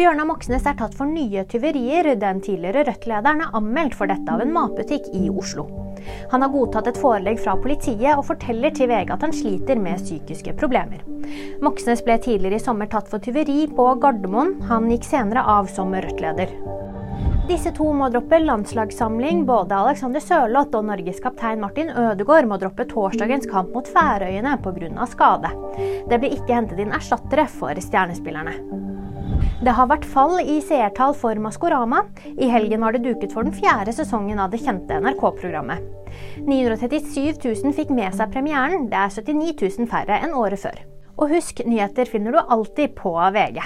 Bjørnar Moxnes er tatt for nye tyverier. Den tidligere Rødt-lederen er anmeldt for dette av en matbutikk i Oslo. Han har godtatt et forelegg fra politiet og forteller til VG at han sliter med psykiske problemer. Moxnes ble tidligere i sommer tatt for tyveri på Gardermoen. Han gikk senere av som Rødt-leder. Disse to må droppe landslagssamling. Både Alexander Sørloth og Norges kaptein Martin Ødegaard må droppe torsdagens kamp mot Færøyene pga. skade. Det blir ikke hentet inn erstattere for stjernespillerne. Det har vært fall i seertall for Maskorama. I helgen var det duket for den fjerde sesongen av det kjente NRK-programmet. 937 000 fikk med seg premieren. Det er 79 000 færre enn året før. Og husk, nyheter finner du alltid på VG.